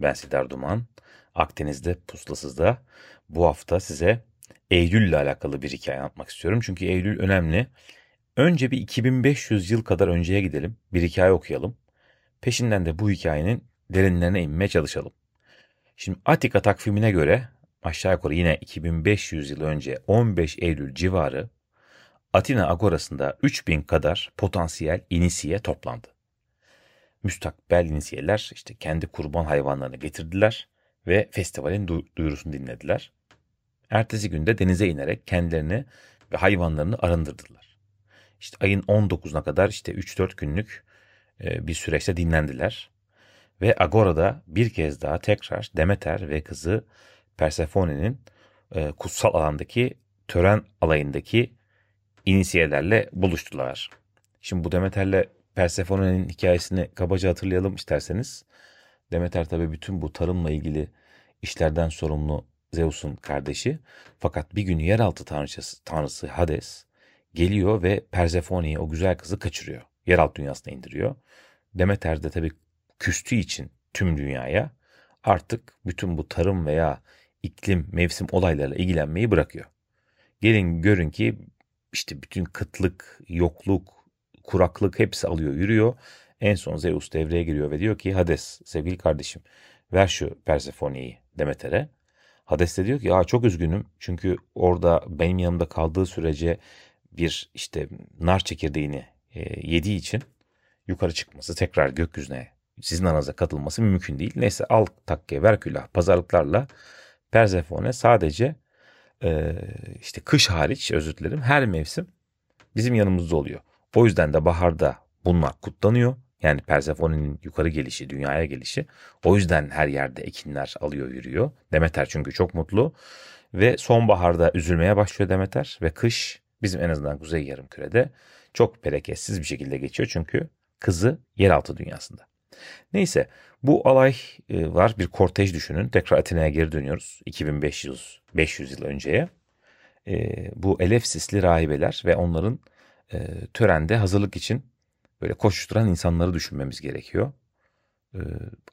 Ben Sidar Duman. Akdeniz'de Puslasız'da bu hafta size Eylül ile alakalı bir hikaye anlatmak istiyorum. Çünkü Eylül önemli. Önce bir 2500 yıl kadar önceye gidelim. Bir hikaye okuyalım. Peşinden de bu hikayenin derinlerine inmeye çalışalım. Şimdi Atika takvimine göre aşağı yukarı yine 2500 yıl önce 15 Eylül civarı Atina Agorası'nda 3000 kadar potansiyel inisiye toplandı. Müstakbel inisiyeler işte kendi kurban hayvanlarını getirdiler ve festivalin duyurusunu dinlediler. Ertesi günde denize inerek kendilerini ve hayvanlarını arındırdılar. İşte ayın 19'una kadar işte 3-4 günlük e, bir süreçte dinlendiler. Ve Agora'da bir kez daha tekrar Demeter ve kızı Persephone'nin e, kutsal alandaki tören alayındaki inisiyelerle buluştular. Şimdi bu Demeter'le Persephone'nin hikayesini kabaca hatırlayalım isterseniz. Demeter tabi bütün bu tarımla ilgili işlerden sorumlu Zeus'un kardeşi. Fakat bir gün yeraltı tanrıçası, tanrısı Hades geliyor ve Persephone'yi o güzel kızı kaçırıyor. Yeraltı dünyasına indiriyor. Demeter de tabi küstüğü için tüm dünyaya artık bütün bu tarım veya iklim, mevsim olaylarla ilgilenmeyi bırakıyor. Gelin görün ki işte bütün kıtlık, yokluk, kuraklık hepsi alıyor yürüyor. En son Zeus devreye giriyor ve diyor ki Hades sevgili kardeşim ver şu Persephone'yi Demeter'e. Hades de diyor ki ya çok üzgünüm çünkü orada benim yanımda kaldığı sürece bir işte nar çekirdeğini e, yediği için yukarı çıkması tekrar gökyüzüne sizin aranıza katılması mümkün değil. Neyse al takke ver külah pazarlıklarla Persefone sadece e, işte kış hariç özür dilerim her mevsim bizim yanımızda oluyor. O yüzden de baharda bunlar kutlanıyor. Yani Persephone'nin yukarı gelişi, dünyaya gelişi. O yüzden her yerde ekinler alıyor, yürüyor. Demeter çünkü çok mutlu. Ve sonbaharda üzülmeye başlıyor Demeter. Ve kış bizim en azından kuzey yarımkürede çok bereketsiz bir şekilde geçiyor. Çünkü kızı yeraltı dünyasında. Neyse bu alay e, var bir kortej düşünün. Tekrar Atina'ya geri dönüyoruz. 2500 500 yıl önceye. E, bu Elefsisli rahibeler ve onların e, törende hazırlık için böyle koşuşturan insanları düşünmemiz gerekiyor.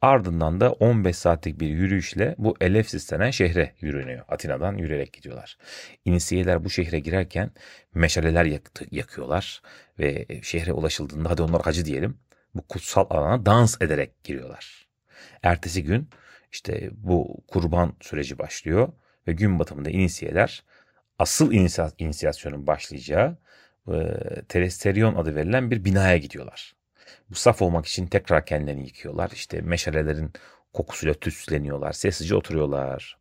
ardından da 15 saatlik bir yürüyüşle bu Elefsis denen şehre yürünüyor. Atina'dan yürüyerek gidiyorlar. İnisiyeler bu şehre girerken meşaleler yaktı, yakıyorlar ve şehre ulaşıldığında hadi onlar hacı diyelim bu kutsal alana dans ederek giriyorlar. Ertesi gün işte bu kurban süreci başlıyor ve gün batımında inisiyeler asıl inisiyasyonun başlayacağı e, Telesterion adı verilen bir binaya gidiyorlar. Bu saf olmak için tekrar kendilerini yıkıyorlar. İşte meşalelerin kokusuyla tüsleniyorlar. Sessizce oturuyorlar.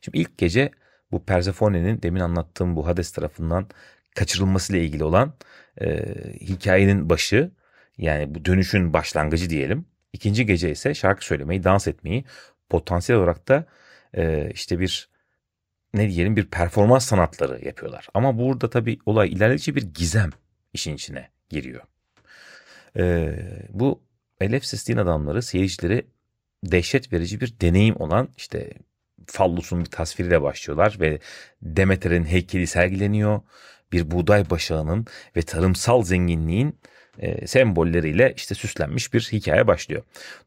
Şimdi ilk gece bu Persephone'nin demin anlattığım bu Hades tarafından kaçırılmasıyla ilgili olan e, hikayenin başı yani bu dönüşün başlangıcı diyelim. İkinci gece ise şarkı söylemeyi, dans etmeyi potansiyel olarak da e, işte bir ne diyelim bir performans sanatları yapıyorlar. Ama burada tabii olay ilerledikçe bir gizem işin içine giriyor. E, bu Elefsis din adamları seyircileri dehşet verici bir deneyim olan işte fallusun bir tasviriyle başlıyorlar ve Demeter'in heykeli sergileniyor. Bir buğday başağının ve tarımsal zenginliğin e, sembolleriyle işte süslenmiş bir hikaye başlıyor.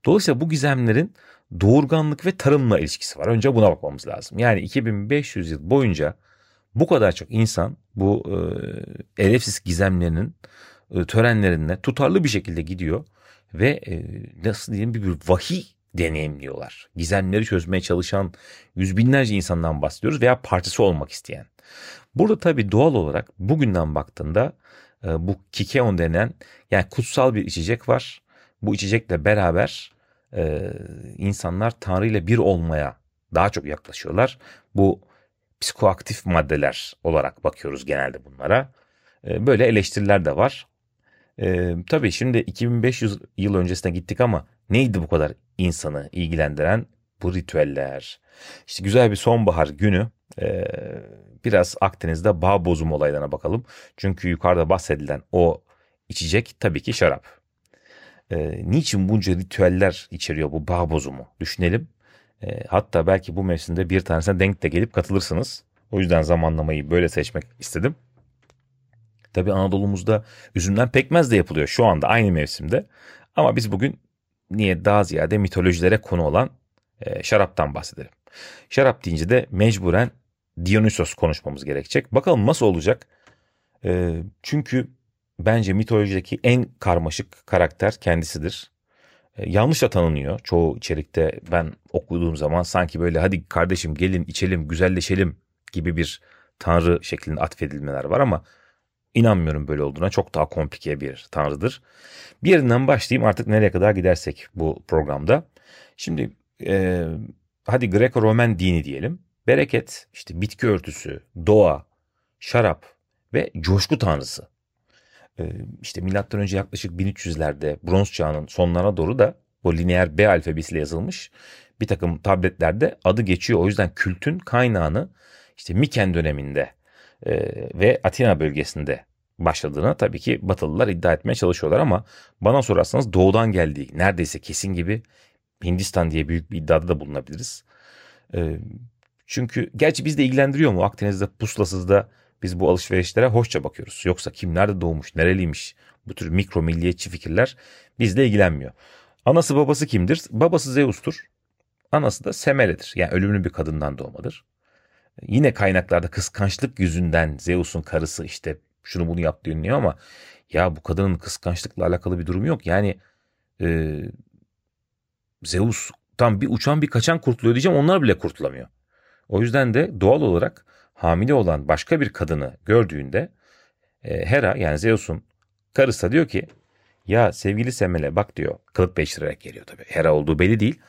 Dolayısıyla bu gizemlerin doğurganlık ve tarımla ilişkisi var. Önce buna bakmamız lazım. Yani 2500 yıl boyunca bu kadar çok insan bu e, Elefsis gizemlerinin e, törenlerine tutarlı bir şekilde gidiyor ve e, nasıl diyeyim bir, bir vahiy deneyimliyorlar. Gizemleri çözmeye çalışan yüz binlerce insandan bahsediyoruz veya partisi olmak isteyen. Burada tabii doğal olarak bugünden baktığında bu kikeon denen yani kutsal bir içecek var. Bu içecekle beraber e, insanlar Tanrı ile bir olmaya daha çok yaklaşıyorlar. Bu psikoaktif maddeler olarak bakıyoruz genelde bunlara. E, böyle eleştiriler de var. E, tabii şimdi 2500 yıl öncesine gittik ama neydi bu kadar insanı ilgilendiren bu ritüeller. İşte güzel bir sonbahar günü e, biraz Akdeniz'de bağ bozum olaylarına bakalım. Çünkü yukarıda bahsedilen o içecek tabii ki şarap. E, niçin bunca ritüeller içeriyor bu bağ bozumu? Düşünelim. E, hatta belki bu mevsimde bir tanesine denk de gelip katılırsınız. O yüzden zamanlamayı böyle seçmek istedim. Tabii Anadolu'muzda üzümden pekmez de yapılıyor şu anda aynı mevsimde. Ama biz bugün niye daha ziyade mitolojilere konu olan e, şaraptan bahsedelim. Şarap deyince de mecburen Dionysos konuşmamız gerekecek. Bakalım nasıl olacak? E, çünkü bence mitolojideki en karmaşık karakter kendisidir. E, yanlış da tanınıyor çoğu içerikte ben okuduğum zaman sanki böyle hadi kardeşim gelin içelim güzelleşelim gibi bir tanrı şeklinde atfedilmeler var ama inanmıyorum böyle olduğuna çok daha komplike bir tanrıdır. Bir yerinden başlayayım artık nereye kadar gidersek bu programda. Şimdi e, hadi Greco-Romen dini diyelim. Bereket, işte bitki örtüsü, doğa, şarap ve coşku tanrısı. E, işte milattan önce yaklaşık 1300'lerde bronz çağının sonlarına doğru da bu lineer B alfabesiyle yazılmış bir takım tabletlerde adı geçiyor. O yüzden kültün kaynağını işte Miken döneminde e, ve Atina bölgesinde başladığını tabii ki Batılılar iddia etmeye çalışıyorlar ama bana sorarsanız doğudan geldiği neredeyse kesin gibi Hindistan diye büyük bir iddiada da bulunabiliriz. E, çünkü gerçi biz de ilgilendiriyor mu Akdeniz'de pusulasızda biz bu alışverişlere hoşça bakıyoruz. Yoksa kim nerede doğmuş, nereliymiş bu tür mikro milliyetçi fikirler bizle ilgilenmiyor. Anası babası kimdir? Babası Zeus'tur. Anası da Semele'dir. Yani ölümlü bir kadından doğmadır. Yine kaynaklarda kıskançlık yüzünden Zeus'un karısı işte şunu bunu yaptı deniliyor ama ya bu kadının kıskançlıkla alakalı bir durum yok. Yani e, Zeus tam bir uçan bir kaçan kurtuluyor diyeceğim onlar bile kurtulamıyor. O yüzden de doğal olarak hamile olan başka bir kadını gördüğünde e, Hera yani Zeus'un karısı diyor ki ya sevgili Semele bak diyor kılık değiştirerek geliyor tabii. Hera olduğu belli değil.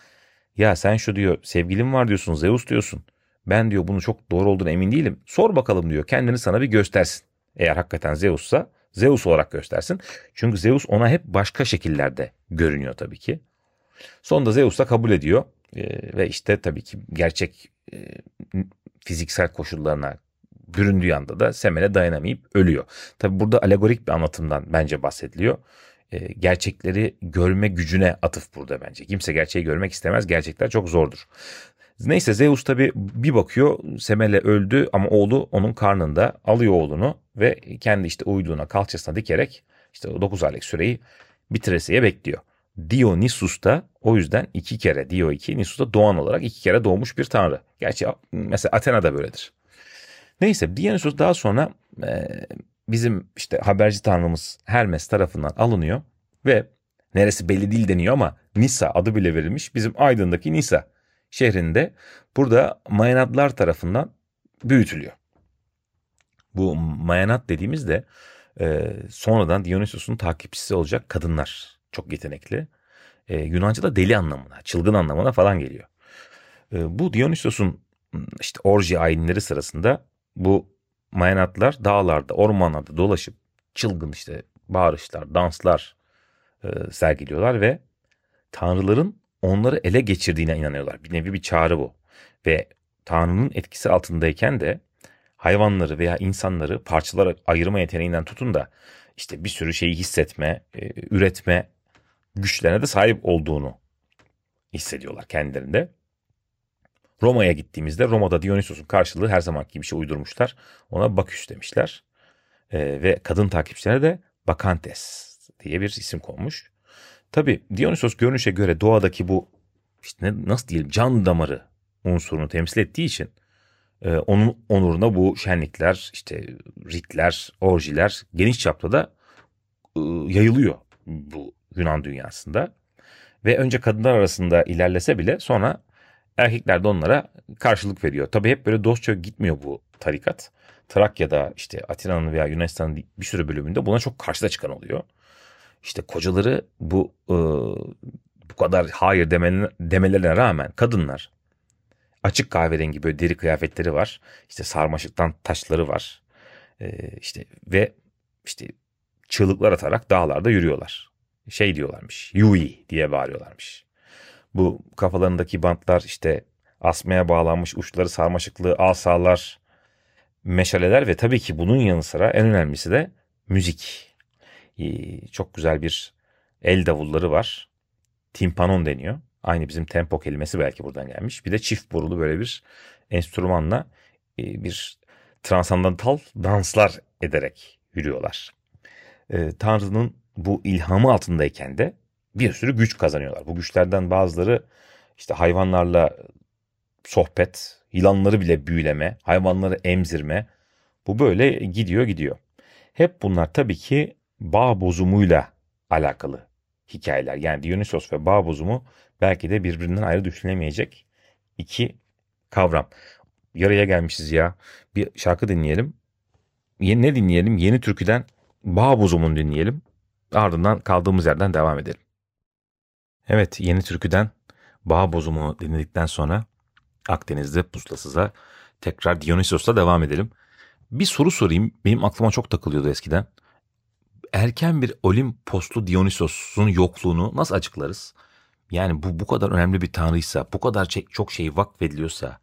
Ya sen şu diyor sevgilim var diyorsun Zeus diyorsun. Ben diyor bunu çok doğru olduğunu emin değilim. Sor bakalım diyor kendini sana bir göstersin. Eğer hakikaten Zeus'sa Zeus olarak göstersin. Çünkü Zeus ona hep başka şekillerde görünüyor tabii ki. Sonunda Zeus da kabul ediyor. Ee, ve işte tabii ki gerçek e, fiziksel koşullarına büründüğü anda da Semel'e dayanamayıp ölüyor. Tabii burada alegorik bir anlatımdan bence bahsediliyor. E, gerçekleri görme gücüne atıf burada bence. Kimse gerçeği görmek istemez. Gerçekler çok zordur. Neyse Zeus tabi bir bakıyor Semele öldü ama oğlu onun karnında alıyor oğlunu ve kendi işte uyduğuna kalçasına dikerek işte o 9 aylık süreyi bitiresiye bekliyor. Dionysus da o yüzden iki kere Dio 2 Nisus da doğan olarak iki kere doğmuş bir tanrı. Gerçi mesela Athena da böyledir. Neyse Dionysus daha sonra e, bizim işte haberci tanrımız Hermes tarafından alınıyor ve neresi belli değil deniyor ama Nisa adı bile verilmiş. Bizim Aydın'daki Nisa şehrinde burada Mayanatlar tarafından büyütülüyor. Bu Mayanat dediğimizde e, sonradan Dionysos'un takipçisi olacak kadınlar çok yetenekli. E, Yunanca'da deli anlamına, çılgın anlamına falan geliyor. E, bu Dionysos'un işte orji ayinleri sırasında bu Mayanatlar dağlarda, ormanlarda dolaşıp çılgın işte bağırışlar, danslar e, sergiliyorlar ve tanrıların onları ele geçirdiğine inanıyorlar. Bir nevi bir çağrı bu. Ve Tanrı'nın etkisi altındayken de hayvanları veya insanları parçalara ayırma yeteneğinden tutun da işte bir sürü şeyi hissetme, e, üretme güçlerine de sahip olduğunu hissediyorlar kendilerinde. Roma'ya gittiğimizde Roma'da Dionysos'un karşılığı her zamanki bir şey uydurmuşlar. Ona Baküs demişler. E, ve kadın takipçilerine de Bakantes diye bir isim konmuş. Tabi Dionysos görünüşe göre doğadaki bu işte nasıl diyelim can damarı unsurunu temsil ettiği için e, onun onuruna bu şenlikler, işte ritler, orjiler geniş çapta da e, yayılıyor bu Yunan dünyasında. Ve önce kadınlar arasında ilerlese bile sonra erkekler de onlara karşılık veriyor. Tabi hep böyle dostça gitmiyor bu tarikat. Trakya'da işte Atina'nın veya Yunanistan'ın bir sürü bölümünde buna çok karşıda çıkan oluyor. İşte kocaları bu e, bu kadar hayır demelerine, demelerine rağmen kadınlar açık kahverengi böyle deri kıyafetleri var. İşte sarmaşıktan taşları var. E, işte ve işte çığlıklar atarak dağlarda yürüyorlar. Şey diyorlarmış. Yui diye bağırıyorlarmış. Bu kafalarındaki bantlar işte asmaya bağlanmış uçları sarmaşıklı asalar, meşaleler ve tabii ki bunun yanı sıra en önemlisi de müzik. Ee, çok güzel bir el davulları var. Timpanon deniyor. Aynı bizim tempo kelimesi belki buradan gelmiş. Bir de çift borulu böyle bir enstrümanla e, bir transandantal danslar ederek yürüyorlar. Ee, Tanrı'nın bu ilhamı altındayken de bir sürü güç kazanıyorlar. Bu güçlerden bazıları işte hayvanlarla sohbet, yılanları bile büyüleme, hayvanları emzirme. Bu böyle gidiyor gidiyor. Hep bunlar tabii ki bağ bozumuyla alakalı hikayeler. Yani Dionysos ve bağ bozumu belki de birbirinden ayrı düşünülemeyecek iki kavram. Yarıya gelmişiz ya. Bir şarkı dinleyelim. Ne dinleyelim? Yeni türküden bağ bozumunu dinleyelim. Ardından kaldığımız yerden devam edelim. Evet yeni türküden bağ bozumu dinledikten sonra Akdeniz'de puslasıza tekrar Dionysos'la devam edelim. Bir soru sorayım. Benim aklıma çok takılıyordu eskiden. Erken bir Olimposlu Dionysos'un yokluğunu nasıl açıklarız? Yani bu bu kadar önemli bir tanrıysa, bu kadar çok şey vakfediliyorsa,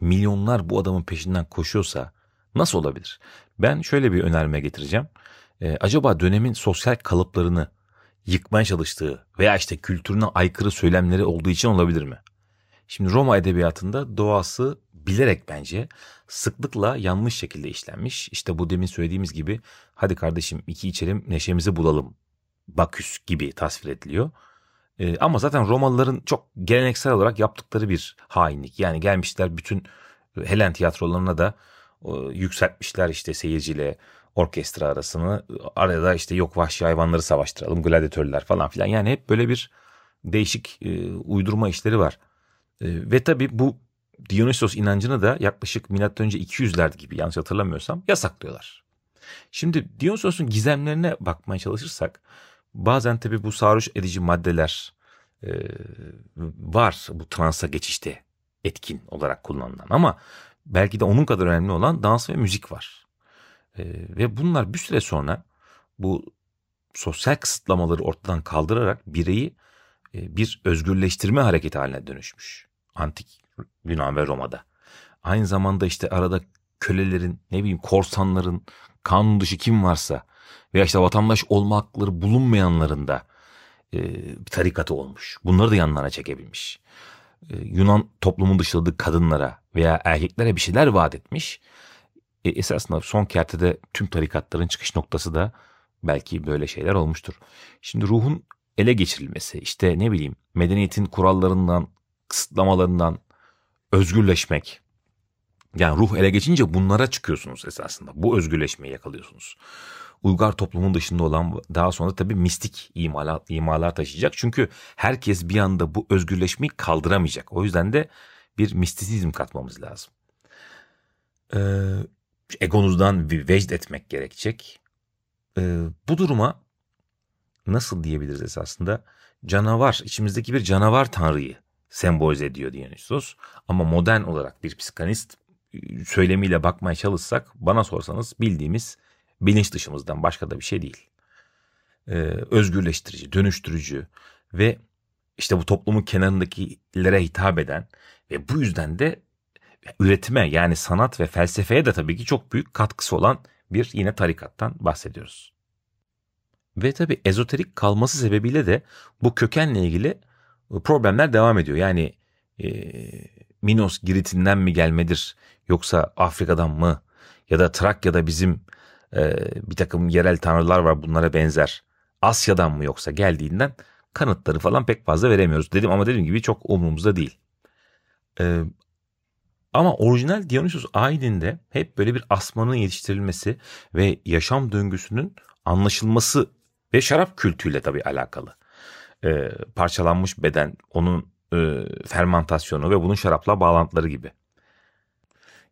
milyonlar bu adamın peşinden koşuyorsa nasıl olabilir? Ben şöyle bir önerme getireceğim. Ee, acaba dönemin sosyal kalıplarını yıkmaya çalıştığı veya işte kültürüne aykırı söylemleri olduğu için olabilir mi? Şimdi Roma edebiyatında doğası bilerek bence sıklıkla yanlış şekilde işlenmiş. İşte bu demin söylediğimiz gibi hadi kardeşim iki içelim neşemizi bulalım Baküs gibi tasvir ediliyor. Ee, ama zaten Romalıların çok geleneksel olarak yaptıkları bir hainlik. Yani gelmişler bütün Helen tiyatrolarına da e, yükseltmişler işte seyirciyle orkestra arasını. Arada işte yok vahşi hayvanları savaştıralım, gladyatörler falan filan. Yani hep böyle bir değişik e, uydurma işleri var. E, ve tabii bu Dionysos inancını da yaklaşık önce 200'lerde gibi yanlış hatırlamıyorsam yasaklıyorlar. Şimdi Dionysos'un gizemlerine bakmaya çalışırsak bazen tabii bu sarhoş edici maddeler e, var bu transa geçişte etkin olarak kullanılan ama belki de onun kadar önemli olan dans ve müzik var. E, ve bunlar bir süre sonra bu sosyal kısıtlamaları ortadan kaldırarak bireyi e, bir özgürleştirme hareketi haline dönüşmüş. Antik Yunan ve Roma'da. Aynı zamanda işte arada kölelerin, ne bileyim korsanların, kanun dışı kim varsa veya işte vatandaş olma hakları bulunmayanların da e, tarikatı olmuş. Bunları da yanlarına çekebilmiş. E, Yunan toplumun dışladığı kadınlara veya erkeklere bir şeyler vaat etmiş. E, esasında son kertede tüm tarikatların çıkış noktası da belki böyle şeyler olmuştur. Şimdi ruhun ele geçirilmesi, işte ne bileyim medeniyetin kurallarından, kısıtlamalarından özgürleşmek. Yani ruh ele geçince bunlara çıkıyorsunuz esasında. Bu özgürleşmeyi yakalıyorsunuz. Uygar toplumun dışında olan daha sonra tabii mistik imalar, imalar taşıyacak. Çünkü herkes bir anda bu özgürleşmeyi kaldıramayacak. O yüzden de bir mistisizm katmamız lazım. Ee, egonuzdan bir vecd etmek gerekecek. Ee, bu duruma nasıl diyebiliriz esasında? Canavar, içimizdeki bir canavar tanrıyı sembolize ediyor Dionysos. Ama modern olarak bir psikanist e, söylemiyle bakmaya çalışsak bana sorsanız bildiğimiz bilinç dışımızdan başka da bir şey değil. Ee, özgürleştirici, dönüştürücü ve işte bu toplumun kenarındakilere hitap eden ve bu yüzden de üretime yani sanat ve felsefeye de tabii ki çok büyük katkısı olan bir yine tarikattan bahsediyoruz. Ve tabii ezoterik kalması sebebiyle de bu kökenle ilgili problemler devam ediyor. Yani e, Minos Girit'inden mi gelmedir yoksa Afrika'dan mı ya da Trakya'da bizim e, bir takım yerel tanrılar var bunlara benzer. Asya'dan mı yoksa geldiğinden kanıtları falan pek fazla veremiyoruz dedim ama dediğim gibi çok umurumuzda değil. E, ama orijinal Dionysos ayininde hep böyle bir asmanın yetiştirilmesi ve yaşam döngüsünün anlaşılması ve şarap kültüyle tabii alakalı e, parçalanmış beden, onun e, fermentasyonu ve bunun şarapla bağlantıları gibi.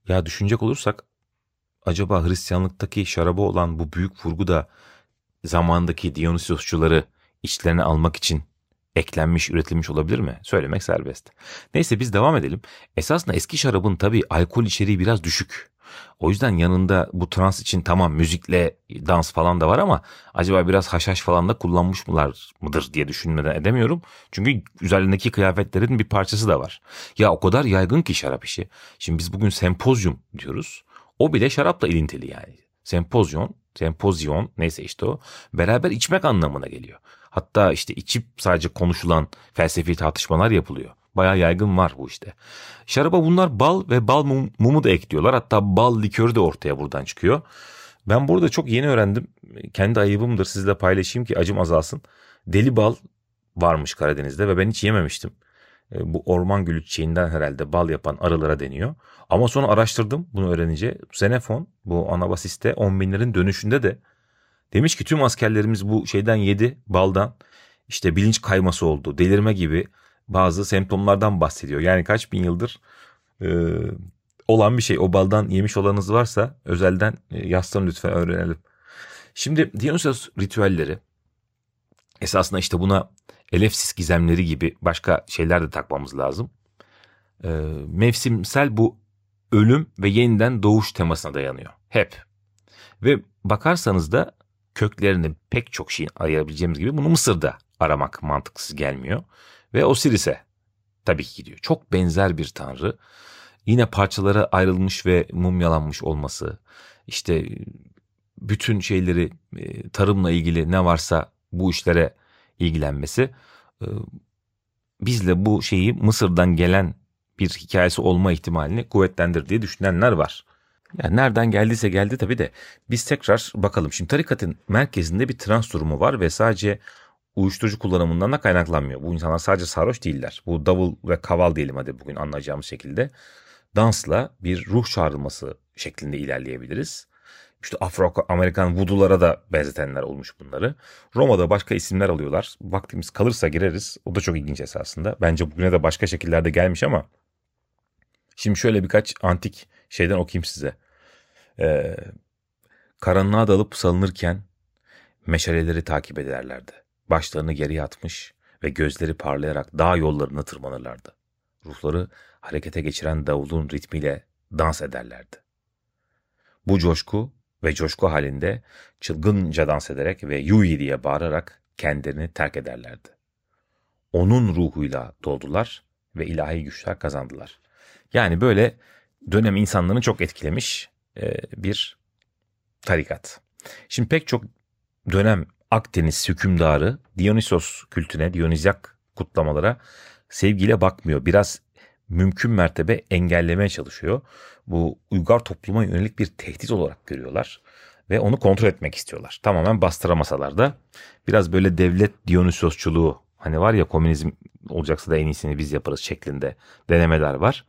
Ya düşünecek olursak acaba Hristiyanlıktaki şarabı olan bu büyük vurgu da zamandaki Dionysosçuları içlerine almak için eklenmiş, üretilmiş olabilir mi? Söylemek serbest. Neyse biz devam edelim. Esasında eski şarabın tabii alkol içeriği biraz düşük. O yüzden yanında bu trans için tamam müzikle dans falan da var ama acaba biraz haşhaş falan da kullanmış mılar mıdır diye düşünmeden edemiyorum. Çünkü üzerindeki kıyafetlerin bir parçası da var. Ya o kadar yaygın ki şarap işi. Şimdi biz bugün sempozyum diyoruz. O bile şarapla ilintili yani. Sempozyon, sempozyon neyse işte o beraber içmek anlamına geliyor. Hatta işte içip sadece konuşulan felsefi tartışmalar yapılıyor. Bayağı yaygın var bu işte. Şaraba bunlar bal ve bal mum, mumu da ekliyorlar. Hatta bal likörü de ortaya buradan çıkıyor. Ben burada çok yeni öğrendim. Kendi ayıbımdır sizle paylaşayım ki acım azalsın. Deli bal varmış Karadeniz'de ve ben hiç yememiştim. E, bu orman gülü çiçeğinden herhalde bal yapan arılara deniyor. Ama sonra araştırdım bunu öğrenince. Xenofon bu Anabasis'te 10 binlerin dönüşünde de demiş ki tüm askerlerimiz bu şeyden yedi baldan. İşte bilinç kayması oldu, delirme gibi bazı semptomlardan bahsediyor. Yani kaç bin yıldır e, olan bir şey. O baldan yemiş olanınız varsa özelden e, yazsın lütfen öğrenelim. Şimdi Dionysos ritüelleri esasında işte buna elefsis gizemleri gibi başka şeyler de takmamız lazım. E, mevsimsel bu ölüm ve yeniden doğuş temasına dayanıyor. Hep. Ve bakarsanız da köklerini pek çok şeyin arayabileceğimiz gibi bunu Mısır'da aramak mantıksız gelmiyor. Ve Osiris'e tabii ki gidiyor. Çok benzer bir tanrı. Yine parçalara ayrılmış ve mumyalanmış olması. işte bütün şeyleri e, tarımla ilgili ne varsa bu işlere ilgilenmesi e, bizle bu şeyi Mısır'dan gelen bir hikayesi olma ihtimalini kuvvetlendir diye düşünenler var. Yani nereden geldiyse geldi tabii de biz tekrar bakalım. Şimdi tarikatın merkezinde bir trans durumu var ve sadece uyuşturucu kullanımından da kaynaklanmıyor. Bu insanlar sadece sarhoş değiller. Bu davul ve kaval diyelim hadi bugün anlayacağımız şekilde. Dansla bir ruh çağrılması şeklinde ilerleyebiliriz. İşte Afro-Amerikan vudulara da benzetenler olmuş bunları. Roma'da başka isimler alıyorlar. Vaktimiz kalırsa gireriz. O da çok ilginç esasında. Bence bugüne de başka şekillerde gelmiş ama. Şimdi şöyle birkaç antik şeyden okuyayım size. Ee, karanlığa dalıp salınırken meşaleleri takip ederlerdi. Başlarını geriye atmış ve gözleri parlayarak dağ yollarına tırmanırlardı. Ruhları harekete geçiren davulun ritmiyle dans ederlerdi. Bu coşku ve coşku halinde çılgınca dans ederek ve Yui diye bağırarak kendilerini terk ederlerdi. Onun ruhuyla doldular ve ilahi güçler kazandılar. Yani böyle dönem insanlarını çok etkilemiş bir tarikat. Şimdi pek çok dönem Akdeniz hükümdarı Dionysos kültüne, Dionizyak kutlamalara sevgiyle bakmıyor. Biraz mümkün mertebe engellemeye çalışıyor. Bu uygar topluma yönelik bir tehdit olarak görüyorlar ve onu kontrol etmek istiyorlar. Tamamen bastıramasalar da biraz böyle devlet Dionysosçuluğu hani var ya komünizm olacaksa da en iyisini biz yaparız şeklinde denemeler var.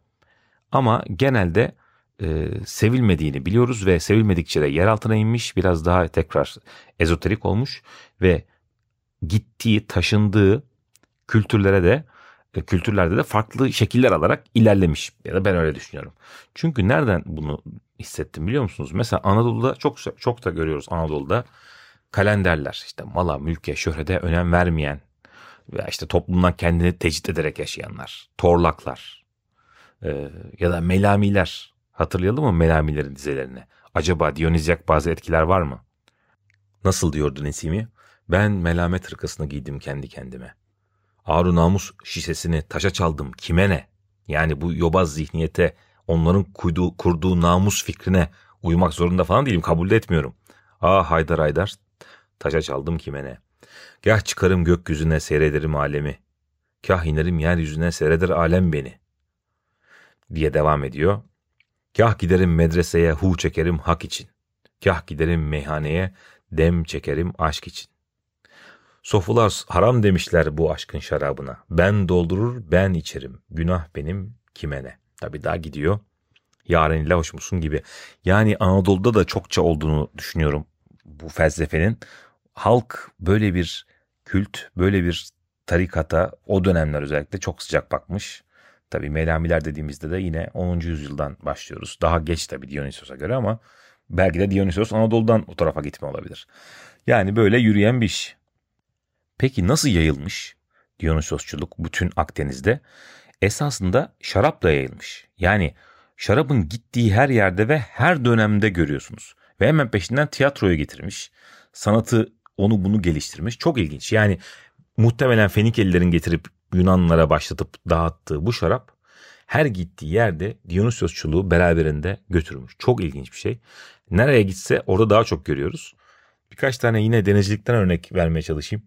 Ama genelde e, sevilmediğini biliyoruz ve sevilmedikçe de yer altına inmiş biraz daha tekrar ezoterik olmuş ve gittiği taşındığı kültürlere de e, kültürlerde de farklı şekiller alarak ilerlemiş ya da ben öyle düşünüyorum. Çünkü nereden bunu hissettim biliyor musunuz? Mesela Anadolu'da çok çok da görüyoruz Anadolu'da kalenderler işte mala, mülke, şöhrete önem vermeyen veya işte toplumdan kendini tecrit ederek yaşayanlar, torlaklar e, ya da melamiler Hatırlayalım mı Melamilerin dizelerini? Acaba Dionizyak bazı etkiler var mı? Nasıl diyordu Nesimi? Ben melamet hırkasını giydim kendi kendime. Ağrı namus şişesini taşa çaldım kime ne? Yani bu yobaz zihniyete, onların kurduğu, kurduğu namus fikrine uymak zorunda falan değilim, kabul de etmiyorum. Ah Haydar Haydar, taşa çaldım kime ne? Gah çıkarım gökyüzüne seyrederim alemi. Kah inerim yeryüzüne seyreder alem beni. Diye devam ediyor. Kah giderim medreseye hu çekerim hak için. Kah giderim meyhaneye dem çekerim aşk için. Sofular haram demişler bu aşkın şarabına. Ben doldurur ben içerim. Günah benim kime ne? Tabi daha gidiyor. Yaren ile hoş musun gibi. Yani Anadolu'da da çokça olduğunu düşünüyorum bu felsefenin. Halk böyle bir kült, böyle bir tarikata o dönemler özellikle çok sıcak bakmış. Tabi Melamiler dediğimizde de yine 10. yüzyıldan başlıyoruz. Daha geç tabi Dionysos'a göre ama belki de Dionysos Anadolu'dan o tarafa gitme olabilir. Yani böyle yürüyen bir iş. Peki nasıl yayılmış Dionysosçuluk bütün Akdeniz'de? Esasında şarapla yayılmış. Yani şarabın gittiği her yerde ve her dönemde görüyorsunuz. Ve hemen peşinden tiyatroya getirmiş. Sanatı onu bunu geliştirmiş. Çok ilginç. Yani muhtemelen Fenikelilerin getirip Yunanlara başlatıp dağıttığı bu şarap her gittiği yerde Dionysosçuluğu beraberinde götürmüş. Çok ilginç bir şey. Nereye gitse orada daha çok görüyoruz. Birkaç tane yine denizcilikten örnek vermeye çalışayım.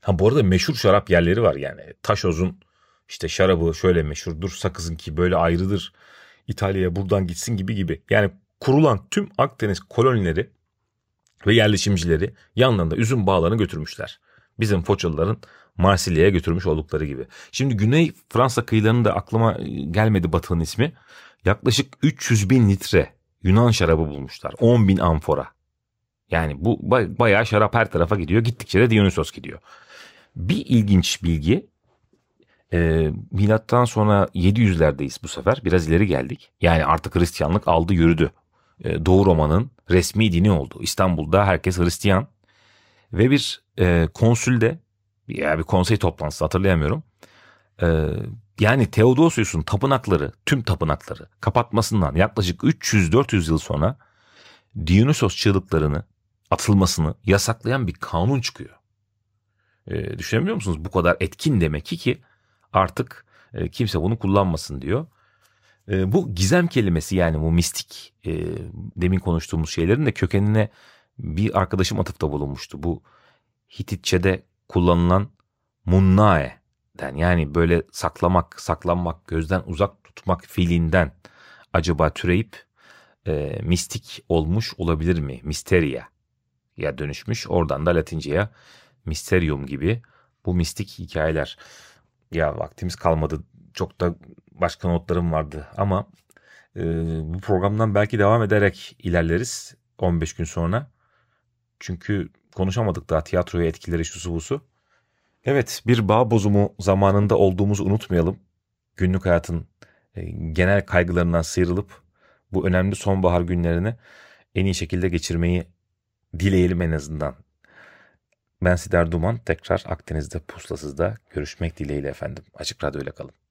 Ha bu arada meşhur şarap yerleri var yani. Taşoz'un işte şarabı şöyle meşhurdur. Sakız'ın ki böyle ayrıdır. İtalya'ya buradan gitsin gibi gibi. Yani kurulan tüm Akdeniz kolonileri ve yerleşimcileri yanlarında üzüm bağlarını götürmüşler. Bizim Foçalıların Marsilya'ya götürmüş oldukları gibi. Şimdi Güney Fransa kıyılarında aklıma gelmedi Batı'nın ismi. Yaklaşık 300 bin litre Yunan şarabı bulmuşlar. 10 bin amfora. Yani bu bayağı şarap her tarafa gidiyor. Gittikçe de Dionysos gidiyor. Bir ilginç bilgi e, milattan sonra 700'lerdeyiz bu sefer. Biraz ileri geldik. Yani artık Hristiyanlık aldı yürüdü. E, Doğu Roma'nın resmi dini oldu. İstanbul'da herkes Hristiyan. Ve bir e, konsülde ya bir konsey toplantısı hatırlayamıyorum. E, yani Theodosius'un tapınakları, tüm tapınakları kapatmasından yaklaşık 300-400 yıl sonra Dionysos çığlıklarını atılmasını yasaklayan bir kanun çıkıyor. E, düşünebiliyor musunuz? Bu kadar etkin demek ki ki artık e, kimse bunu kullanmasın diyor. E, bu gizem kelimesi yani bu mistik e, demin konuştuğumuz şeylerin de kökenine bir arkadaşım atıfta bulunmuştu. Bu Hititçe'de kullanılan munnae'den yani böyle saklamak, saklanmak, gözden uzak tutmak fiilinden acaba türeyip e, mistik olmuş olabilir mi? Misteria ya dönüşmüş. Oradan da Latince'ye Mysterium gibi bu mistik hikayeler. Ya vaktimiz kalmadı. Çok da başka notlarım vardı ama e, bu programdan belki devam ederek ilerleriz 15 gün sonra. Çünkü konuşamadık daha tiyatroya etkileri şu busu. Evet bir bağ bozumu zamanında olduğumuzu unutmayalım. Günlük hayatın e, genel kaygılarından sıyrılıp bu önemli sonbahar günlerini en iyi şekilde geçirmeyi dileyelim en azından. Ben Sider Duman tekrar Akdeniz'de Puslasız'da görüşmek dileğiyle efendim. Açık Radyo ile kalın.